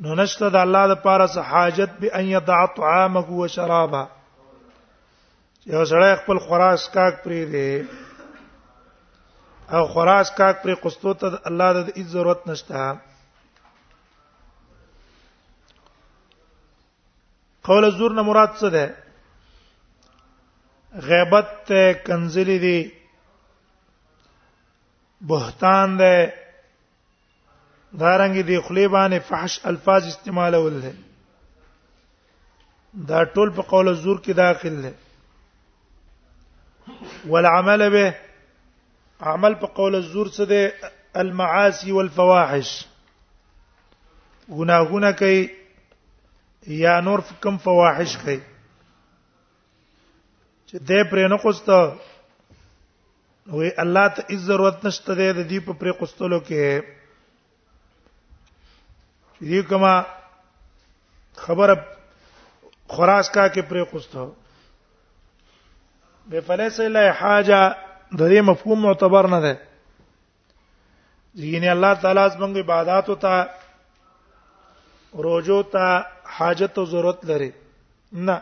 نو نشته د الله د پاره څه حاجت به ان يضع طعامه و شرابه یو سړی خپل خراس کاک پری دی او خراس کاک پری قستو ته الله د هیڅ ضرورت نشته قول زور نه مراد څه ده غیبت ته کنزلی دی بهتان ده دارنګ دی خلی باندې فحش الفاظ استعمالول دي دا ټول په قول زور کې داخل دي والعمل به عمل په قول زور څه دي المعاصي والفواحش ګناهونه کوي یا نور کم فواحش کوي چې دې پرې نه کوسته وی الله ته هیڅ ضرورت نشته دی د دې په پرې قستلو کې چې دې کما خبره خراس کا کې پرې قستو به فلیس لا حاجه د دې مفهوم معتبر نه ده ځینې الله تعالی زموږ عبادت او ته روزو ته حاجت او ضرورت لري نه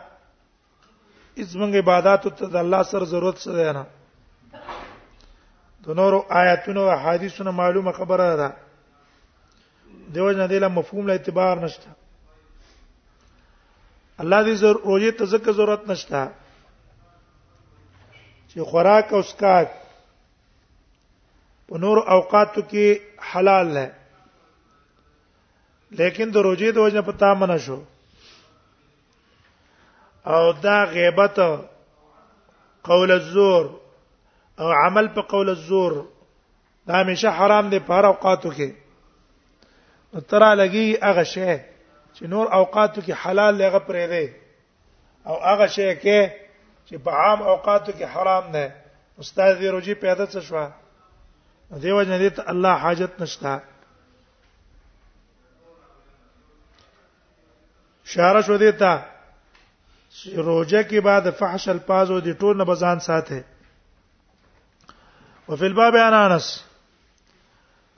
اذ موږ عبادت ته د الله سره ضرورت څه دی نه د نورو آیاتونو او حدیثونو معلومه خبره ده دیو جن دې له مفهوم له اعتبار نشته الله دې زر روزه ته ځکه ضرورت نشته چې خوراک او اسکاک په نور اوقاتو کې حلال نه لیکن د روزې د وجنه پتا منه شو او دا غیبت قول الزور او عمل په قول الزور دا همیشه حرام دی په هر اوقاتو کې ترا لګي هغه شی چې نور اوقاتو کې حلال لغه پرې دی او هغه شی کې چې په عام اوقاتو کې حرام نه استاد دی روجي پیدا څه شو دیو جن دې ته الله حاجت نشته اشاره شو دې ته روزه کې بعد فحش الفاظ او دې ټول نه بزان ساته وفي الباب عن انس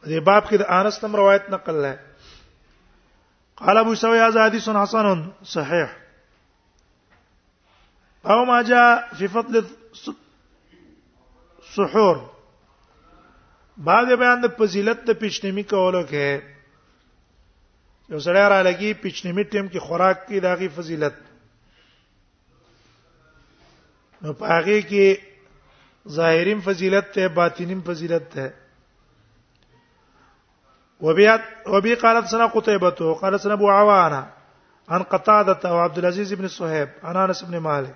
دې باب کې د انس تم روایت نقل لای قال ابو سوي هذا حديث حسن صحيح او ما جاء في فضل السحور بعد بیان د فضیلت د پښنمی کولو کې یو سړی را لګي پښنمی ټیم کې خوراک کې داغي فضیلت نو پاره کې ظاهریم فضیلت ته باطنیم فضیلت ته وبيات وبي قالت سنا قتيبة قالت سنا ابو عوانه عن قتادة وعبد العزيز بن صهيب عن انس بن مالك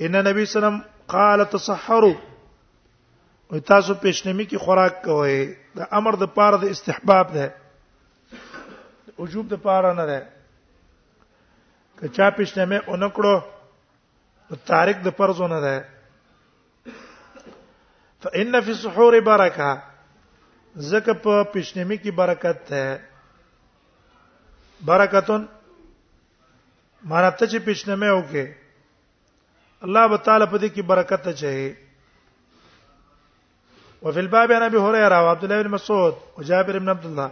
ان النبي صلى الله عليه وسلم قال تصحروا او تاسو پېشنمی کې خوراک کوئ دا امر د پاره د استحباب ده وجوب د پاره نه ده که چا پېشنمی اونکړو نو تاریخ د فرض نه ده فإن في السحور برکه زکه په پښنمی کې برکت ده برکتون مرته چې پښنمه وکي الله تعالی په دې کې برکت چي وفي الباب عن ابي هريره وعبد الله بن مسعود وجابر بن عبد الله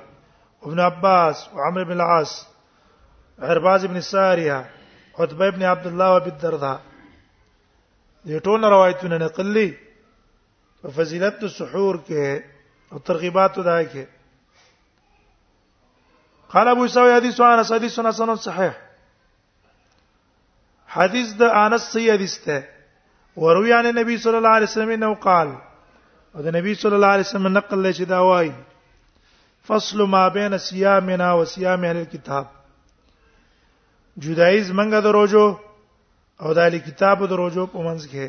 وابن عباس وعمرو بن العاص عرباز بن ساريه عتبه بن عبد الله وابي الدرداء دې ټول روایتونه نقل لي په فضیلت السحور کې او ترغیبات ده کې قال ابو سعيد حديث عن انس حديث حسن صحيح حديث د انس صحیح حدیث ته وروي عن النبي صلى الله عليه وسلم انه قال او د نبی صلی الله علیه وسلم نقل لشي دا وای فصل ما بین صيامنا و صيام اهل الكتاب جدایز منګه دروجو او د اهل کتابو د روزو په منځ کې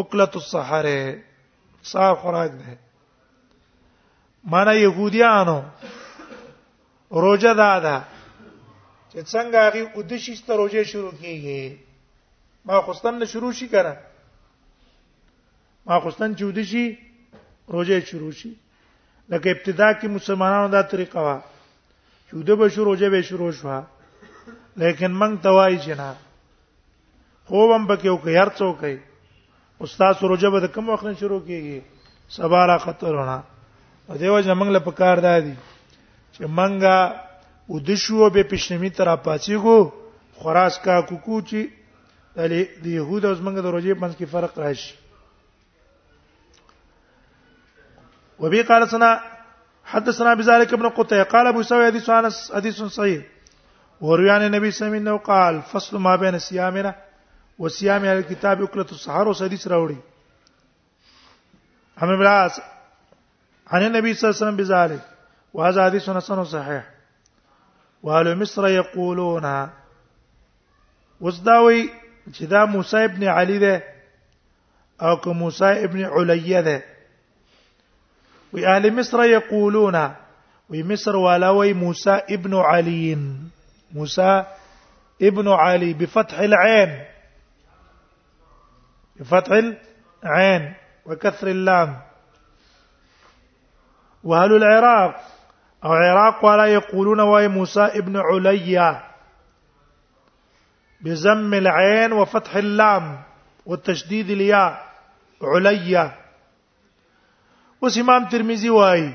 اکلت السحره سار خوراک ده معنی يهوديانو روزه ده ده چې څنګه هغه ودشي ست روزه شروع کیږي ما خوستم نه شروع شي کنه ما خوستن چې ودی شي روزه شروع شي لکه ابتدا کې مسلمانانو دا طریقه وا چې د بشو روزه به شروع شو لیکن من توای جنا خو هم پکې او کې هر څوک کوي استاد روزه به کوم وخت نه شروع کیږي سبا را خطرونه او دیو زمنګ له پکار دادی چې منګه ودشو به پښنمی تر پاتېګو خراس کا کوکو چې ولی د يهود او زمنګ د روزي منځ کې فرق راشي وبي قال سنا حدثنا بذلك ابن قتيبة قال ابو سوي حديث انس حديث صحيح ورويان النبي صلى الله عليه وسلم قال فصل ما بين صيامنا وصيام الكتاب اكله السحر وحديث راوړي عن ابن عباس عن النبي صلى الله عليه وسلم بذلك وهذا حديث حسن صحيح واهل مصر يقولون وصداوي جدا موسى ابن علي ده او موسى ابن علي ده واهل اهل مصر يقولون ومصر مصر والا وی ابن علي موسى ابن علي بفتح العين بفتح العين وكثر اللام واهل العراق او عراق ولا يقولون وي موسى ابن عليا بزم العين وفتح اللام والتشديد الياء عليا اوس امام ترمذی وایي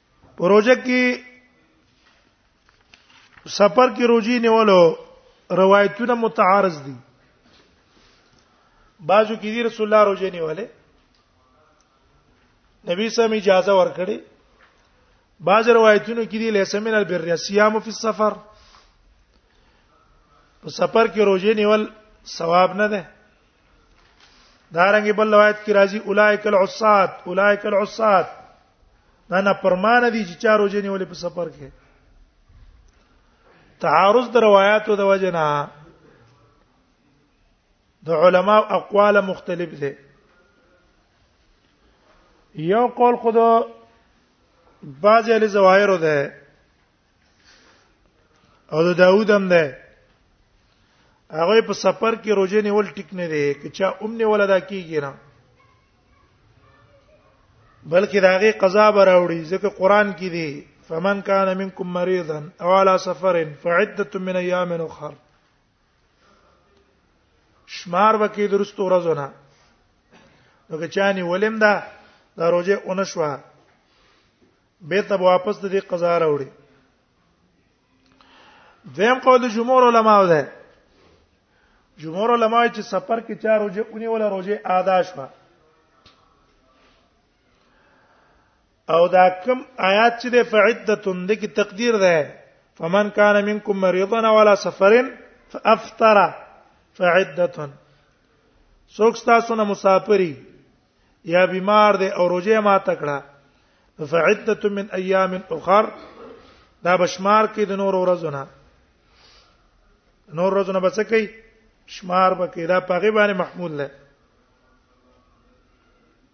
پروژه کې سفر کې روزي نیولو روایتونه متعارض دي بعضو کې دي رسول الله روزي نیولې نبی سم اجازه ورکړي بعض روایتونو کې دي لیسه من البر صيام فی السفر په سفر کې روزي نیول ثواب نه ده دارنګ بل روایت کې راځي اولائک العصات اولائک العصات دا نه پرمانه دي چې چارو جنې ولې په سفر کې تعارض د روایتو د وجنه د علما اقوال مختلف دي یو قول خود بعضی له ظواهر ده او د داوود هم ده هغه په سفر کې روزه نیول ټیک نه دی که چا اوم نیول ادا کیږي نه بلکې دا غي قضا براوړي ځکه قران کې دی فمن كان منكم مريضا او على سفر فعده من ايام اخر شمار وکي درست ورځونه نو که چا نیولم دا دا روزه اونښوا به ته واپس د دې قضا راوړي دویم قول جمهور علما ده جمهور علما چې سفر کې چا روزه اونې ولا روزه ادا شوه او دا کم آیات چې د فعدتون د کی تقدیر ده فمن کان منکم مریضا ولا سفر فافطر فعدتون څوک تاسو نه مسافری یا بیمار دی او روزه ما تکړه فعدت من ایام اخر دا بشمار کې د نور ورځونه نور ورځونه بچ کی شمار بکې دا پاغه باندې محمول ده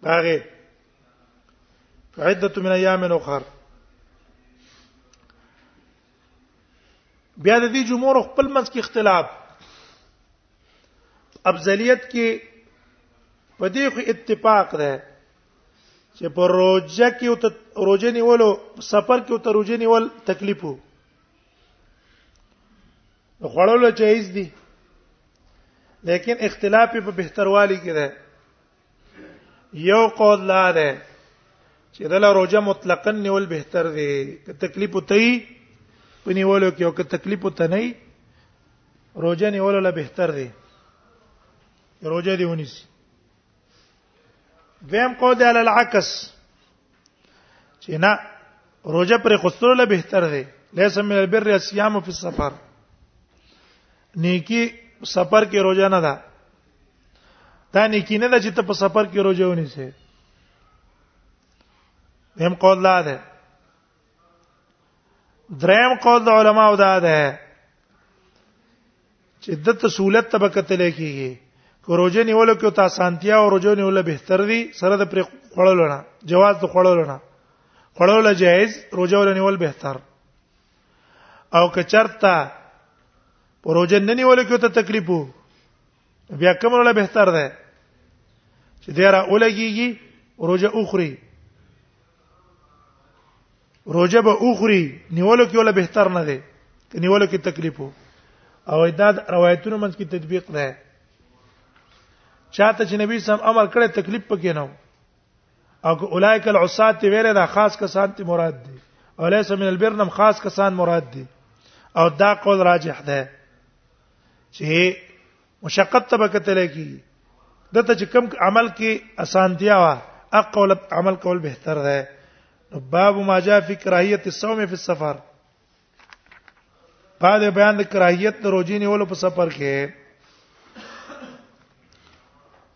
پاغه فعدت من ایام اخر بیا د دې جمهور خپل منځ کې اختلاف افضلیت کې په دې خو اتفاق ده چې په روزه کې او روزه نیولو سفر کې او ته روزه نیول تکلیف وو خوړل جایز دي لیکن اختلاف په بهتروالي کې ده یو قول لا ده چې د لا روزه مطلقاً نیول بهتر دی که تکلیف وتی په نیولو کې او که تکلیف وته نه روزه نیول لا بهتر دی روزه دی ونیسی دویم قول دی علی العکس چې نه روزه پر خستلو لا بهتر دی ليس من البر الصيام في السفر نیکی سفر کې روزه نه ده دا نیکی نه ده چې ته په سفر کې روزه ونی سي هم قول لا ده دریم قول د علماو دا ده چې د تسولت طبقه تل کېږي روزه نیول کې ته سانتیا او روزه نیول به تر دي سره د پر خړلونه جواز د خړلونه خړول جایز روزه ول نیول به تر او که چرتا پروژه نه نیول کیو ته تکلیف وو بیا کوم ولا بهتر ده چې دیرا اولګيږي روزه اخري روزه به اخري نیولو کې ولا بهتر نه ده ک نیولو کې تکلیف وو او دا روایتونو منځ کې تطبیق ده چاته چې نبی سم امر کړی تکلیف پکې نه او اولایک العصات ویره دا خاص کسان ته مراد دي او ليس من البر نم خاص کسان مراد دي او دا قول راجح ده چې مشقت طبقه تل کی دته چې کم عمل کې اسانتیا وا اقول عمل کول بهتر ده باب ما جاء في كراهيه الصوم في السفر بعد بیان د کراهیت د روزي نیولو په سفر کې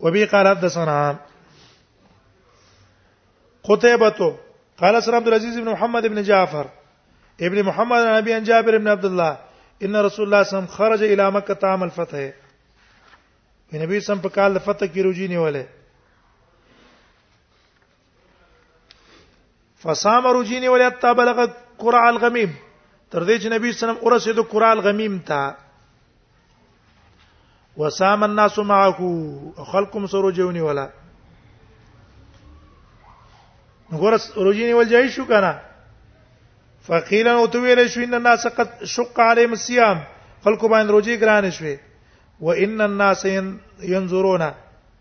وبي قال حدثنا قتيبة قال سر عبد العزيز بن محمد بن جعفر ابن محمد عن ابي جابر بن عبد الله ان رسول الله صلى الله عليه وسلم خرج الى مكه عام الفتح نبی سم په کال د فتح کې روزي نیولې فصام رجینی ولا تبلغ قرع الغمیم تر دې چې نبی صلی الله علیه وسلم ورسېد قرع الغمیم ته وسام الناس معه خلقم سره جونی ولا نګورس روجینی ول جاي شو کنه فقیل او تو ویل شو ان الناس قد شق عليهم الصيام خلق باندې روجي ګران شوي وان الناس ينظرون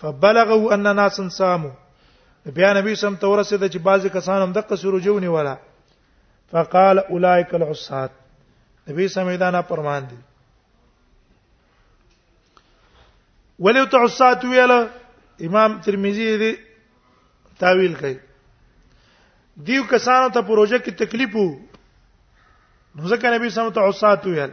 فبلغوا ان ناس صاموا بیا نبی سم ته ورسېد چې بعضی کسان هم د قصور جونی ولا فقال اولئک العصات نبی سم دا نه پرمان دي ولو تعصات ویل امام ترمذی دی تاویل کوي دیو کسانو ته پروژه کې تکلیف وو نو ځکه نبی سم ته عصات ویل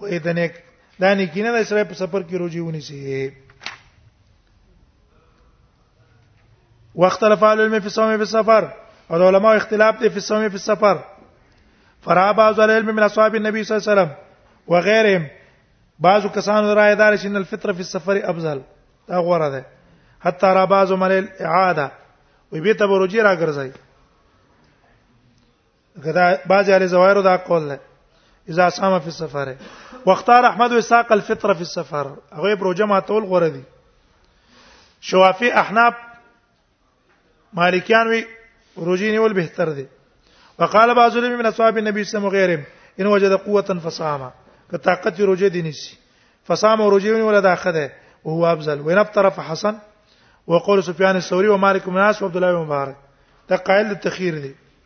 وې د نیک دا نیکینه د سره په سفر کې روزي ونیسي واختلف العلم في الصوم في السفر او د علماء اختلاف دی په الصوم في السفر فرا بعض العلم من اصحاب النبي صلى الله عليه وسلم وغيرهم بعض کسانو رائے دار چې ان الفطر في السفر افضل دا غوړه ده حتی را بعض مل اعاده وي به ته ورجی راګرځي کدا باز علی زوایر دا قول نه اذا صام فی السفر واختار احمد وساق الفطر فی السفر هغه پروژه ما تول غره دي شوافی احناف مالکیان وی روزي نیول بهتر دي وقال بعض العلماء من اصحاب النبي صلى الله عليه وسلم ان وجد قوه فصام که طاقت روزه دي نسی فصام روزي ولا دا خده وهو افضل وين ابتر فحسن وقول سفيان الثوري ومالك بن انس وعبد الله بن مبارك دا قائل التخير دي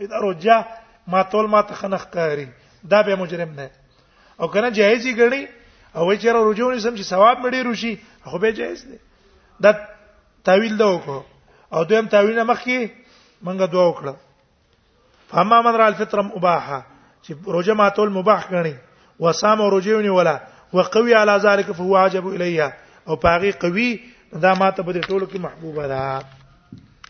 اذا رجا ما تول ما تخنختاري دا به مجرم نه او کنه جایزي ګڼي او وای چیرې رجوع نسم چې ثواب مې ډیر وشي خو به جایز دی دا تعویل دا وکړو او دویم تعویل مخکې منګه دوا وکړه فاما من را الفطر مباحه چې روزه ماتول مباح غني وسام او روزه ونی ولا وقوي على ذلك فهو عجب اليه او پاغي قوي دا ماته په دې ټولو کې محبوبه ده